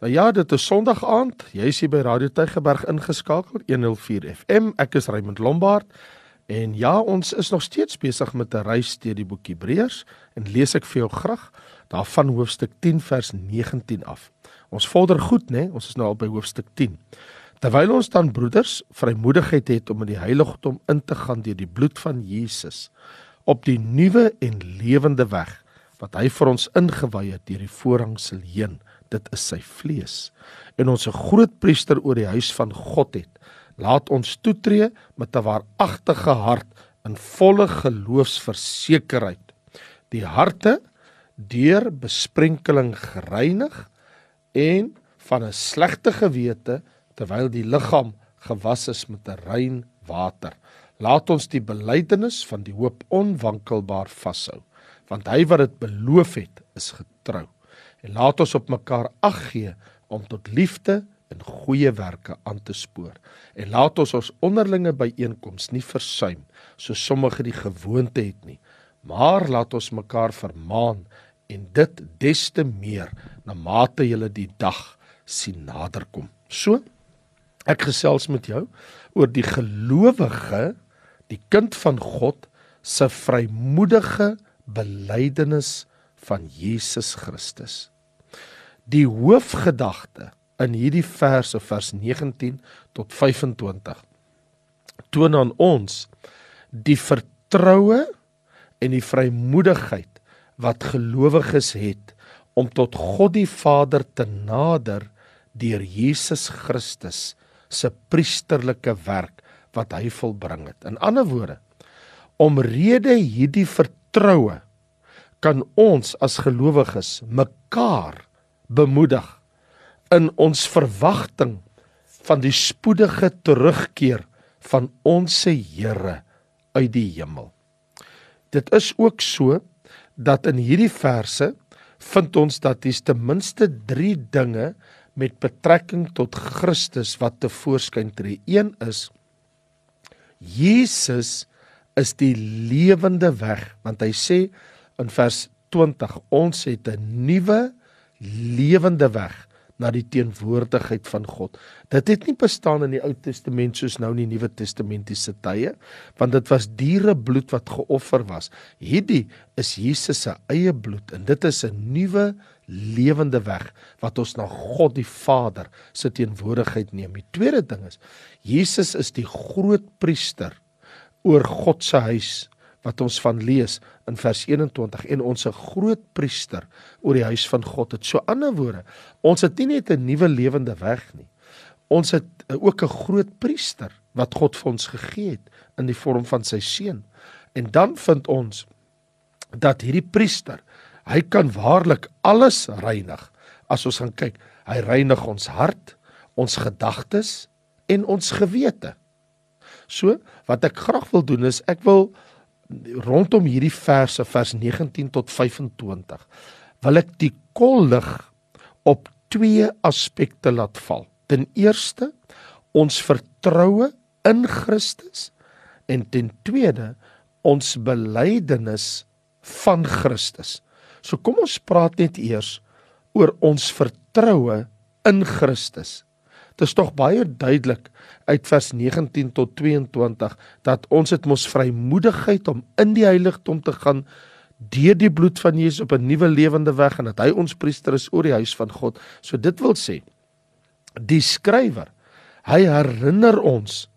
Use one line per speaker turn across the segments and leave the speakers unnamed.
Nou ja, dit is Sondag aand. Jy is hier by Radio Tygerberg ingeskakel 104 FM. Ek is Raymond Lombard. En ja, ons is nog steeds besig met 'n reis deur die boek Hebreërs en lees ek vir jou graag daarvan hoofstuk 10 vers 19 af. Ons vorder goed, né? Ons is nou al by hoofstuk 10. Terwyl ons dan broeders vrymoedigheid het om in die heiligdom in te gaan deur die bloed van Jesus op die nuwe en lewende weg wat hy vir ons ingewy het deur die voorhangsel heen dit is sy vlees. En ons 'n groot priester oor die huis van God het laat ons toetree met 'n waaragtige hart in volle geloofsversekerheid. Die harte deur besprenkeling gereinig en van 'n slegte gewete terwyl die liggaam gewas is met 'n rein water. Laat ons die belydenis van die hoop onwankelbaar vashou want hy wat dit beloof het is getrou en laat ons op mekaar ag gee om tot liefde en goeie werke aan te spoor. En laat ons ons onderlinge byeenkomste nie versuim so sommige die gewoonte het nie. Maar laat ons mekaar vermaan en dit des te meer na mate jy die dag sien naderkom. So ek gesels met jou oor die gelowige die kind van God se vrymoedige belydenis van Jesus Christus. Die hoofgedagte in hierdie verse vers 19 tot 25 toon aan ons die vertroue en die vrymoedigheid wat gelowiges het om tot God die Vader te nader deur Jesus Christus se priesterlike werk wat hy volbring het. In ander woorde, omrede hierdie vertroue kan ons as gelowiges mekaar bemoedig in ons verwagting van die spoedige terugkeer van ons Here uit die hemel. Dit is ook so dat in hierdie verse vind ons dat dis ten minste 3 dinge met betrekking tot Christus wat te voorskyn tree. Een is Jesus is die lewende weg want hy sê in vers 20 ons het 'n nuwe lewende weg na die teenwoordigheid van God. Dit het nie bestaan in die Ou Testament soos nou in die Nuwe Testamentiese tye, want dit was diere bloed wat geoffer was. Hierdie is Jesus se eie bloed en dit is 'n nuwe lewende weg wat ons na God die Vader se teenwoordigheid neem. Die tweede ding is Jesus is die groot priester oor God se huis wat ons van lees in vers 21 en ons 'n groot priester oor die huis van God het. So ander woorde, ons het nie net 'n nuwe lewende weg nie. Ons het ook 'n groot priester wat God vir ons gegee het in die vorm van sy seun. En dan vind ons dat hierdie priester, hy kan waarlik alles reinig. As ons gaan kyk, hy reinig ons hart, ons gedagtes en ons gewete. So, wat ek graag wil doen is ek wil rondom hierdie verse vers 19 tot 25 wil ek die kollig op twee aspekte laat val. Ten eerste ons vertroue in Christus en ten tweede ons belydenis van Christus. So kom ons praat net eers oor ons vertroue in Christus. Dit is tog baie duidelik uit vers 19 tot 22 dat ons het mos vrymoedigheid om in die heiligdom te gaan deur die bloed van Jesus op 'n nuwe lewende weg en dat hy ons priester is oor die huis van God. So dit wil sê die skrywer hy herinner ons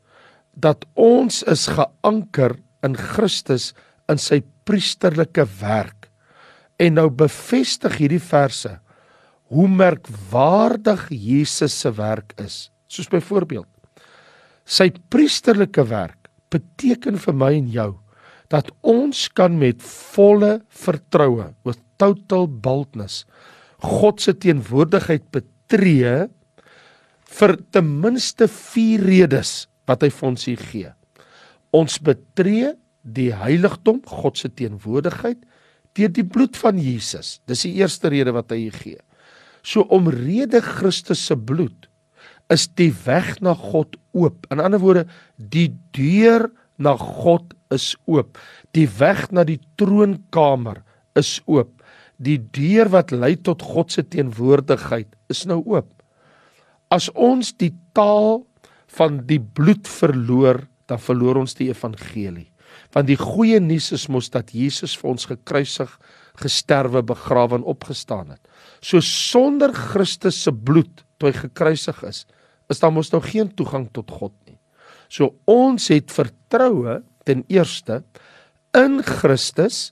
dat ons is geanker in Christus in sy priesterlike werk. En nou bevestig hierdie verse hoe merkwaardig Jesus se werk is. Soos byvoorbeeld sy priesterlike werk beteken vir my en jou dat ons kan met volle vertroue with total boldness God se teenwoordigheid betree vir ten minste 4 redes wat hy vir ons hier gee. Ons betree die heiligdom, God se teenwoordigheid deur die bloed van Jesus. Dis die eerste rede wat hy hier gee. So omrede Christus se bloed is die weg na God oop. In ander woorde, die deur na God is oop. Die weg na die troonkamer is oop. die deur wat lei tot God se teenwoordigheid is nou oop. As ons die taal van die bloed verloor, dan verloor ons die evangelie. Want die goeie nuus is mos dat Jesus vir ons gekruisig, gesterwe, begrawe en opgestaan het. So sonder Christus se bloed toe hy gekruisig is, is daar mos nou geen toegang tot God nie. So ons het vertroue ten eerste in Christus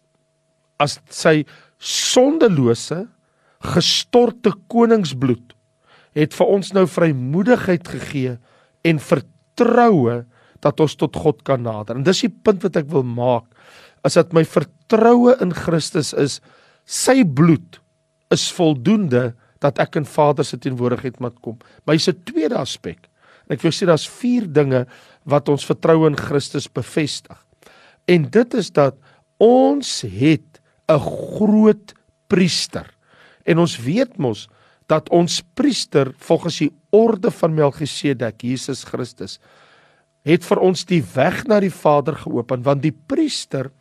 as sy sondelose gestorte koningsbloed het vir ons nou vrymoedigheid gegee en vertroue dat ons tot God kan nader. En dis die punt wat ek wil maak, is dat my vertroue in Christus is sy bloed is voldoende dat ek in Vader se teenwoordigheid moet kom. Maar hier's 'n tweede aspek. En ek wil sê daar's vier dinge wat ons vertroue in Christus bevestig. En dit is dat ons het 'n groot priester. En ons weet mos dat ons priester volgens die orde van Melchisedek, Jesus Christus, het vir ons die weg na die Vader geopen want die priester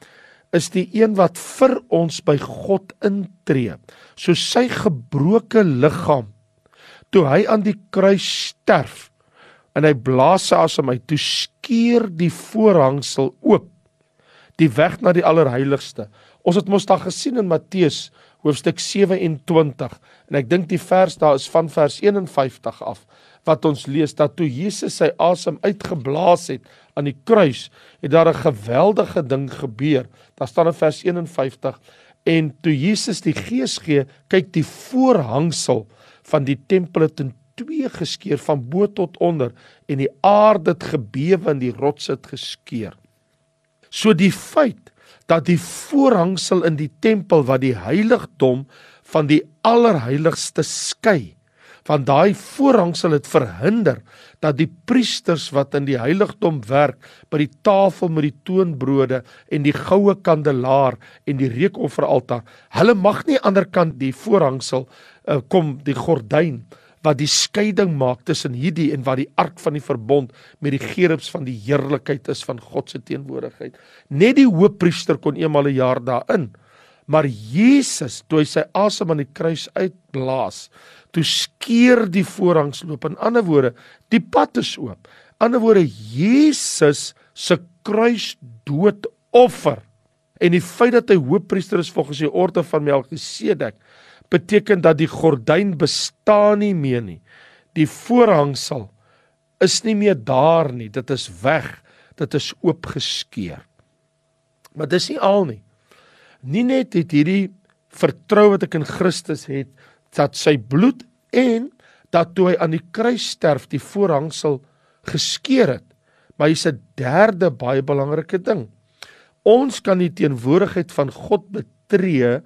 is die een wat vir ons by God intree. So sy gebroke liggaam toe hy aan die kruis sterf en hy blaas sy asem uit, toe skeur die voorhangsel oop die weg na die allerheiligste. Ons het mos daag gesien in Matteus hoofstuk 27 en ek dink die vers daar is van vers 51 af wat ons lees dat toe Jesus sy asem uitgeblaas het aan die kruis, het daar 'n geweldige ding gebeur. Daar staan in vers 51 en toe Jesus die Gees gee, kyk die voorhangsel van die tempel het in twee geskeur van bo tot onder en die aarde het gebewe en die rots het geskeur. So die feit dat die voorhangsel in die tempel wat die heiligdom van die allerheiligste skei want daai voorhangsel het verhinder dat die priesters wat in die heiligdom werk by die tafel met die toonbrode en die goue kandelaar en die reukofferaltaar hulle mag nie aan die ander kant die voorhangsel uh, kom die gordyn wat die skeiding maak tussen hierdie en wat die ark van die verbond met die gerubs van die heerlikheid is van God se teenwoordigheid net die hoofpriester kon eenmal 'n jaar daarin maar Jesus toe hy sy asem aan die kruis uitblaas toe skeur die voorhangsloop. In ander woorde, die pad is oop. In ander woorde, Jesus se kruisdoodoffer en die feit dat hy hoofpriester is volgens die orde van Melchisedek beteken dat die gordyn bestaan nie meer nie. Die voorhangsel is nie meer daar nie. Dit is weg. Dit is oopgeskeur. Maar dis nie al nie. Nie net het hierdie vertroue wat ek in Christus het dat sy bloed en dat toe hy aan die kruis sterf die voorhangsel geskeur het. Maar hier's 'n derde baie belangrike ding. Ons kan die teenwoordigheid van God betree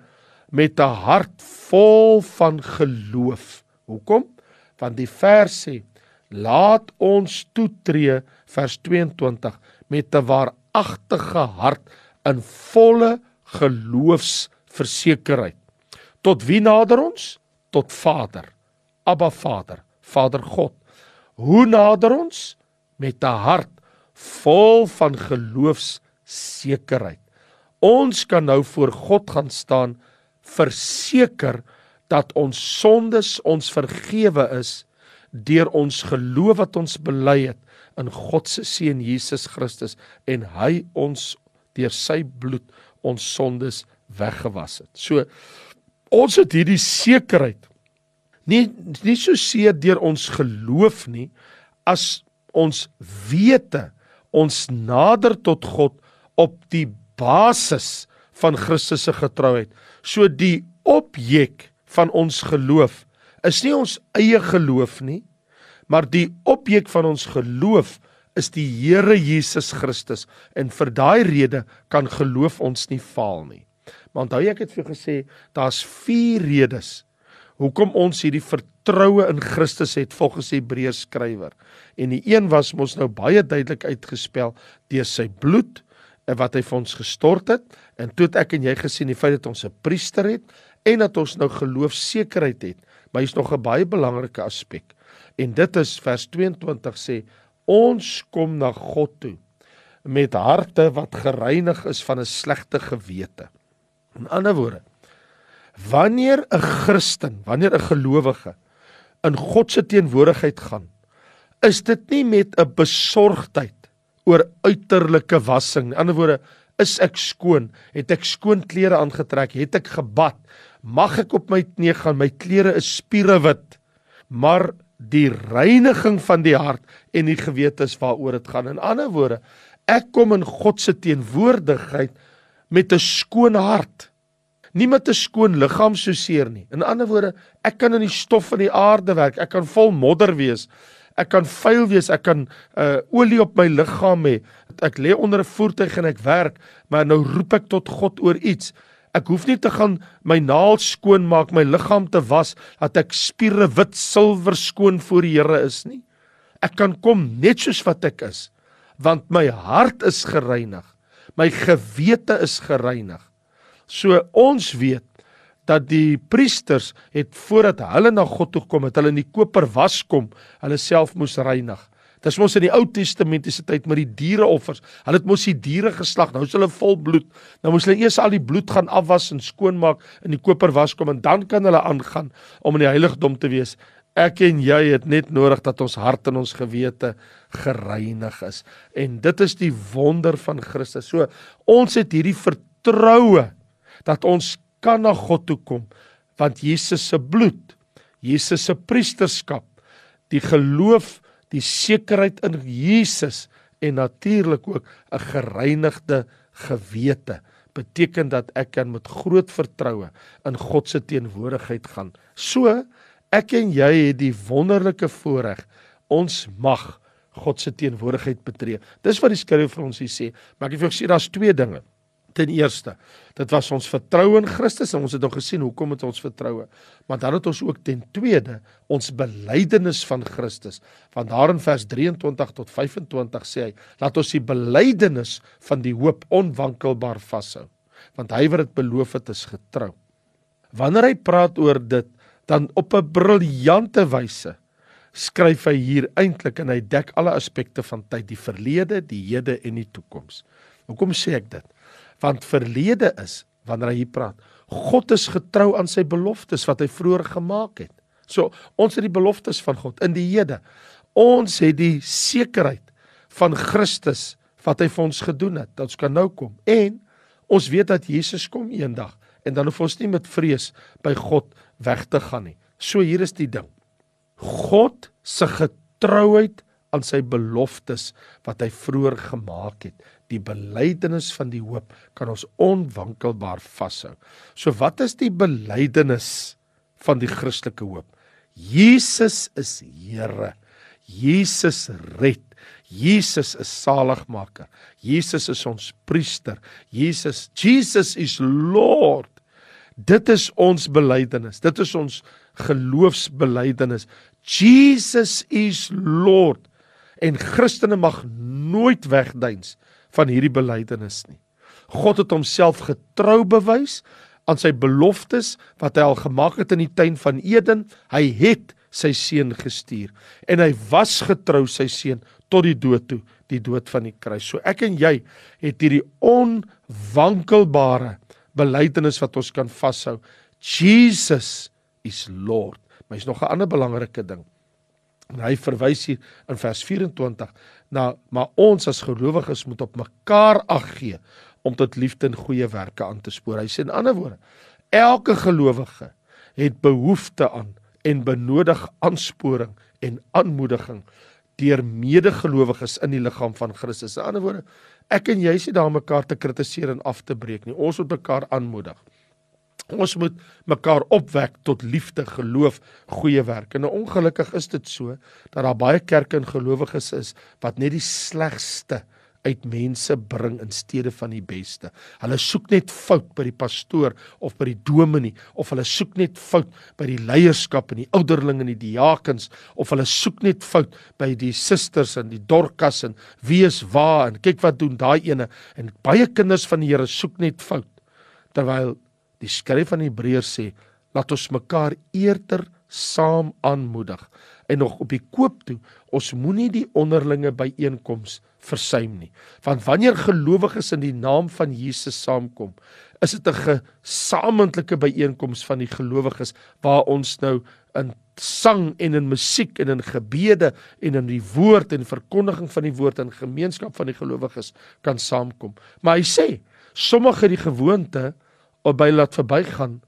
met 'n hart vol van geloof. Hoekom? Want die vers sê: "Laat ons toetree," vers 22, met 'n waaragtige hart in volle geloofsversekerheid. Tot wie nader ons? tot Vader. Abba Vader, Vader God. Hoe nader ons met 'n hart vol van geloofssekerheid. Ons kan nou voor God gaan staan verseker dat ons sondes ons vergewe is deur ons geloof wat ons bely het in God se seun Jesus Christus en hy ons deur sy bloed ons sondes weggewas het. So ons het hierdie sekerheid nie nie so seer deur ons geloof nie as ons wete ons nader tot God op die basis van Christus se getrouheid. So die objek van ons geloof is nie ons eie geloof nie, maar die objek van ons geloof is die Here Jesus Christus en vir daai rede kan geloof ons nie faal nie. Maar onthou ek het vir gesê daar's 4 redes hoekom ons hierdie vertroue in Christus het volgens Hebreërs skrywer. En die een was mos nou baie duidelik uitgespel deur sy bloed wat hy vir ons gestort het en toe het ek en jy gesien die feit dat ons 'n priester het en dat ons nou geloofsekerheid het. Maar hier's nog 'n baie belangrike aspek. En dit is vers 22 sê ons kom na God toe met harte wat gereinig is van 'n slegte gewete. In ander woorde, Wanneer 'n Christen, wanneer 'n gelowige in God se teenwoordigheid gaan, is dit nie met 'n besorgdheid oor uiterlike wassing. In ander woorde, is ek skoon? Het ek skoon klere aangetrek? Het ek gebad? Mag ek op my knie gaan? My klere is spierewit. Maar die reiniging van die hart en die gewete is waaroor dit gaan. In ander woorde, ek kom in God se teenwoordigheid met 'n skoon hart nie met 'n skoon liggaam so seer nie. In ander woorde, ek kan in die stof van die aarde werk. Ek kan vol modder wees. Ek kan vuil wees. Ek kan uh olie op my liggaam hê. Ek lê onder 'n voertuig en ek werk, maar nou roep ek tot God oor iets. Ek hoef nie te gaan my naels skoon maak, my liggaam te was dat ek spiere wit silwer skoon voor die Here is nie. Ek kan kom net soos wat ek is, want my hart is gereinig. My gewete is gereinig. So ons weet dat die priesters het voordat hulle na God toe kom, het hulle in die koper was kom, hulle self moes reinig. Dis mos in die Ou Testamentiese tyd met die diereoffers. Hulle het mos die diere geslag. Nou is hulle vol bloed. Nou moes hulle eers al die bloed gaan afwas en skoonmaak in die koper was kom en dan kan hulle aangaan om in die heiligdom te wees. Ek en jy het net nodig dat ons hart en ons gewete gereinig is. En dit is die wonder van Christus. So ons het hierdie vertroue dat ons kan na God toe kom want Jesus se bloed, Jesus se priesterskap, die geloof, die sekerheid in Jesus en natuurlik ook 'n gereinigde gewete beteken dat ek kan met groot vertroue in God se teenwoordigheid gaan. So ek en jy het die wonderlike voorreg ons mag God se teenwoordigheid betree. Dis wat die skrywer vir ons hier sê. Maar ek het vir jou sê daar's twee dinge. Ten eerste, dit was ons vertroue in Christus en ons het nou gesien hoekom het ons vertroue. Maar dan het ons ook ten tweede ons belydenis van Christus. Want daar in vers 23 tot 25 sê hy, laat ons die belydenis van die hoop onwankelbaar vashou. Want hy wat dit beloof het is getrou. Wanneer hy praat oor dit, dan op 'n briljante wyse skryf hy hier eintlik en hy dek alle aspekte van tyd, die verlede, die hede en die toekoms. Hoekom sê ek dit? Want verlede is wanneer hy praat. God is getrou aan sy beloftes wat hy vroeër gemaak het. So ons het die beloftes van God in die hede. Ons het die sekerheid van Christus wat hy vir ons gedoen het. Dat ons kan nou kom en ons weet dat Jesus kom eendag en dan hoef ons nie met vrees by God weg te gaan nie. So hier is die ding. God se getrouheid aan sy beloftes wat hy vroeër gemaak het. Die belydenis van die hoop kan ons onwankelbaar vashou. So wat is die belydenis van die Christelike hoop? Jesus is Here. Jesus red. Jesus is saligmaker. Jesus is ons priester. Jesus Jesus is Lord. Dit is ons belydenis. Dit is ons geloofsbelydenis. Jesus is Lord en Christene mag nooit wegduins van hierdie belydenis nie. God het homself getrou bewys aan sy beloftes wat hy al gemaak het in die tuin van Eden. Hy het sy seun gestuur en hy was getrou sy seun tot die dood toe, die dood van die kruis. So ek en jy het hierdie onwankelbare belydenis wat ons kan vashou. Jesus is Lord. Maar is nog 'n ander belangrike ding. En hy verwys hier in vers 24 na maar ons as gelowiges moet op mekaar ag gee om tot liefde en goeie werke aan te spoor. Hy sê in ander woorde, elke gelowige het behoefte aan en benodig aansporing en aanmoediging deur medegelowiges in die liggaam van Christus. In ander woorde, ek en jy is nie daar mekaar te kritiseer en af te breek nie. Ons moet mekaar aanmoedig. Ons moet mekaar opwek tot liefde, geloof, goeie werk. En ongelukkig is dit so dat daar baie kerke en gelowiges is wat net die slegste uit mense bring in steede van die beste. Hulle soek net fout by die pastoor of by die dominee of hulle soek net fout by die leierskap en die ouderlinge en die diakens of hulle soek net fout by die susters en die dorkas en wie is waar en kyk wat doen daai ene en baie kinders van die Here soek net fout terwyl Die skryf van Hebreërs sê, laat ons mekaar eerder saam aanmoedig. En nog op die koop toe, ons moenie die onderlinge byeenkoms versuim nie. Want wanneer gelowiges in die naam van Jesus saamkom, is dit 'n gesamentlike byeenkoms van die gelowiges waar ons nou in sang en in musiek en in gebede en in die woord en verkondiging van die woord en gemeenskap van die gelowiges kan saamkom. Maar hy sê, sommige die gewoonte by laat verbygaan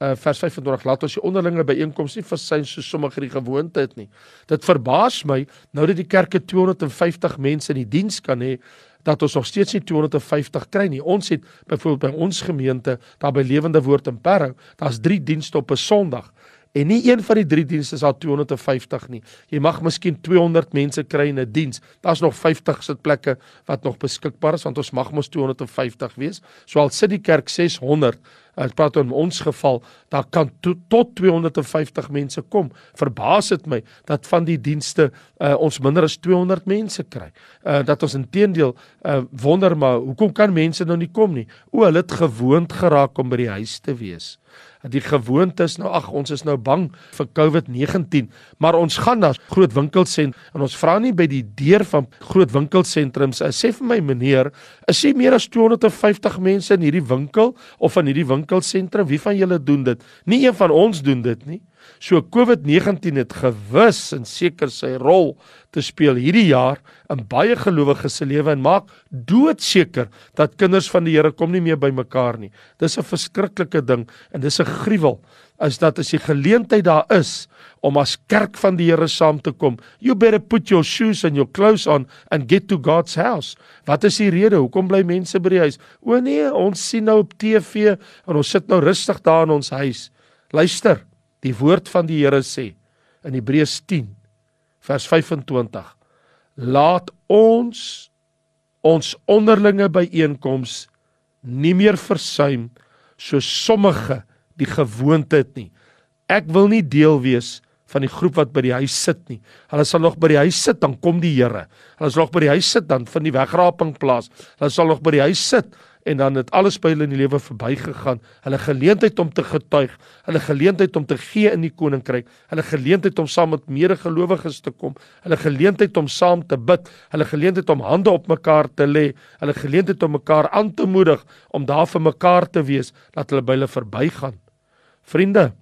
uh, vers 25 laat ons die onderlinge byeenkomste nie versyn so sommige die gewoonte het nie. Dit verbaas my nou dat die kerke 250 mense in die diens kan hê dat ons nog steeds nie 250 kry nie. Ons het byvoorbeeld by ons gemeente daar by Lewende Woord in Parow, daar's 3 dienste op 'n Sondag. En nie een van die drie dienste is al 250 nie. Jy mag miskien 200 mense kry in 'n diens. Daar's nog 50 sitplekke wat nog beskikbaar is want ons mag mos 250 wees. So al sit die kerk 600, Ek praat oor ons geval, daar kan to, tot 250 mense kom. Verbaas dit my dat van die dienste uh, ons minder as 200 mense kry. Uh dat ons intedeel uh wonder maar hoekom kan mense nou nie kom nie? O, hulle het gewoond geraak om by die huis te wees die gewoonte is nou ag ons is nou bang vir COVID-19 maar ons gaan na groot winkelsent en ons vra nie by die deur van groot winkelsentrums sê vir my meneer is jy meer as 250 mense in hierdie winkel of in hierdie winkelsentrum wie van julle doen dit? Nie een van ons doen dit nie. So COVID-19 het gewis en seker sy rol te speel hierdie jaar in baie gelowiges se lewe en maak doodseker dat kinders van die Here kom nie meer bymekaar nie. Dis 'n verskriklike ding en dis 'n gruwel is dat as die geleentheid daar is om as kerk van die Here saam te kom, you better put your shoes and your clothes on and get to God's house. Wat is die rede hoekom bly mense by die huis? O nee, ons sien nou op TV en ons sit nou rustig daar in ons huis. Luister, Die woord van die Here sê in Hebreërs 10 vers 25: Laat ons ons onderlinge byeenkoms nie meer versuim so sommige die gewoonte het nie. Ek wil nie deel wees van die groep wat by die huis sit nie. Hulle sal nog by die huis sit dan kom die Here. Hulle sal nog by die huis sit dan van die wegraping plaas. Hulle sal nog by die huis sit en dan het alles by hulle in die lewe verbygegaan. Hulle geleentheid om te getuig, hulle geleentheid om te gee in die koninkryk, hulle geleentheid om saam met medegelowiges te kom, hulle geleentheid om saam te bid, hulle geleentheid om hande op mekaar te lê, hulle geleentheid om mekaar aan te moedig om daar vir mekaar te wees, laat hulle by hulle verbygaan. Vriende,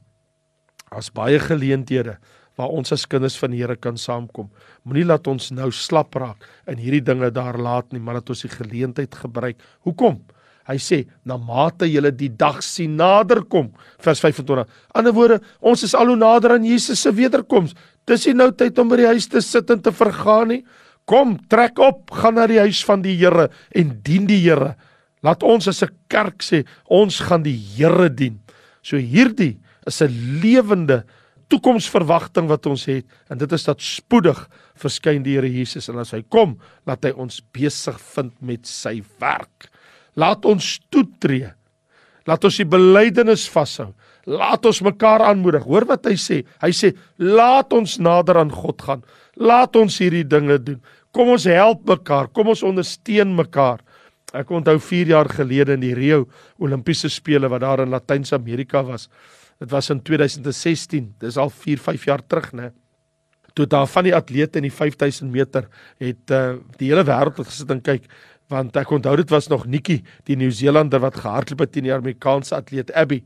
as baie geleenthede waar ons as kinders van die Here kan saamkom. Moenie laat ons nou slap raak in hierdie dinge daar laat nie, maar dat ons die geleentheid gebruik. Hoekom? Hy sê, "Na mate julle die dag sien naderkom." Vers 25. Ander woorde, ons is al hoe nader aan Jesus se wederkoms. Dis nie nou tyd om by die huis te sit en te vergaan nie. Kom, trek op, gaan na die huis van die Here en dien die Here. Laat ons as 'n kerk sê, ons gaan die Here dien. So hierdie is 'n lewende toekomsverwagting wat ons het en dit is dat spoedig verskyn die Here Jesus en as hy kom, laat hy ons besig vind met sy werk. Laat ons toetree. Laat ons die belydenis vashou. Laat ons mekaar aanmoedig. Hoor wat hy sê. Hy sê laat ons nader aan God gaan. Laat ons hierdie dinge doen. Kom ons help mekaar. Kom ons ondersteun mekaar. Ek onthou 4 jaar gelede in die Rio Olimpiese spele wat daar in Latyn-Amerika was. Dit was in 2016. Dis al 4, 5 jaar terug, né? Toe daar van die atlete in die 5000 meter het uh, die hele wêreld gesit en kyk want ek onthou dit was nog Nikki, die Nieu-Seelander wat gehardloop het teen die Amerikaanse atleet Abby.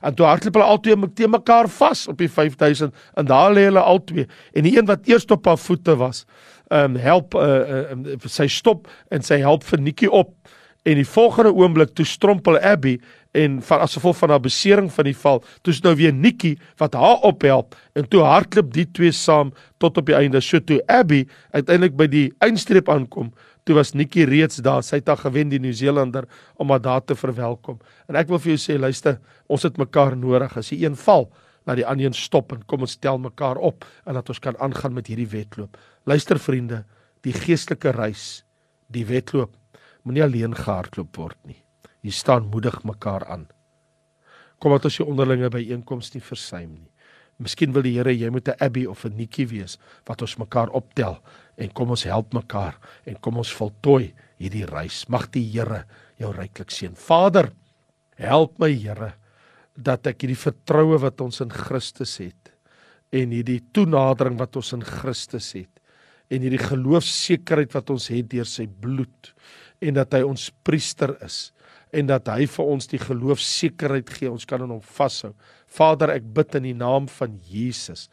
En toe hardloop hulle albei te mekaar vas op die 5000 en daar lê hulle albei en die een wat eers op haar voete was, ehm um, help uh, uh, sy stop en sy help vir Nikki op en die volgende oomblik toe strompel Abby en van as gevolg van haar besering van die val, toe is nou weer Nikki wat haar ophelp en toe hardloop die twee saam tot op die einde. So toe Abby uiteindelik by die eindstreep aankom, toe was Nikki reeds daar. Sy het haar gewen die Nieu-Seelander om haar daar te verwelkom. En ek wil vir jou sê, luister, ons het mekaar nodig. As die een val, laat die ander een stop en kom ons stel mekaar op en dat ons kan aangaan met hierdie wedloop. Luister vriende, die geestelike reis, die wedloop moenie alleen gehardloop word nie. Jy staan moedig mekaar aan. Kom dat ons jou onderlinge byeenkomste nie versuim nie. Miskien wil die Here jy moet 'n Abby of 'n Nikki wees wat ons mekaar optel en kom ons help mekaar en kom ons voltooi hierdie reis. Mag die Here jou ryklik seën. Vader, help my Here dat ek hierdie vertroue wat ons in Christus het, en hierdie toenadering wat ons in Christus het en hierdie geloofsekerheid wat ons het deur sy bloed en dat hy ons priester is en dat hy vir ons die geloofsekerheid gee ons kan in hom vashou. Vader, ek bid in die naam van Jesus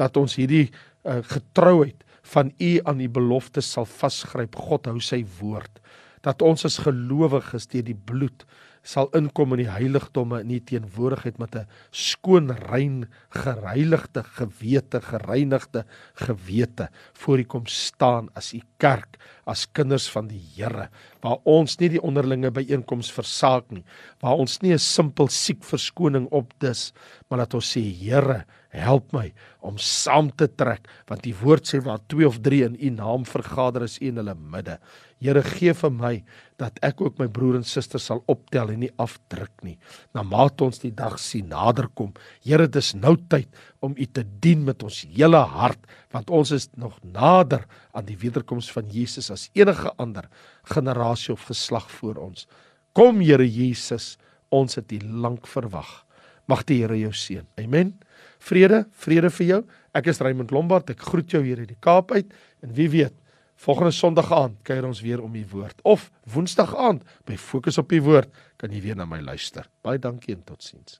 dat ons hierdie uh, getrouheid van u aan die belofte sal vasgryp. God hou sy woord. Dat ons as gelowiges deur die bloed sal inkom in die heiligdomme in die teenwoordigheid met 'n skoon rein gereinigde gewete gereinigde gewete voor U kom staan as U kerk as kinders van die Here waar ons nie die onderlinge byeenkoms versaak nie waar ons nie 'n simpel siek verskoning opdis maar dat ons sê Here help my om saam te trek want die woord sê waar twee of drie in u naam vergader is in hulle midde Here gee vir my dat ek ook my broer en suster sal optel en nie afdruk nie. Na mate ons die dag sien naderkom. Here, dis nou tyd om U te dien met ons hele hart, want ons is nog nader aan die wederkoms van Jesus as enige ander generasie of geslag voor ons. Kom Here Jesus, ons het U lank verwag. Mag die Here jou seën. Amen. Vrede, vrede vir jou. Ek is Raymond Lombard. Ek groet jou hier uit die Kaap uit en wie weet Volgende Sondag aand kuier ons weer om die woord of Woensdag aand by Fokus op die woord kan jy weer na my luister. Baie dankie en totsiens.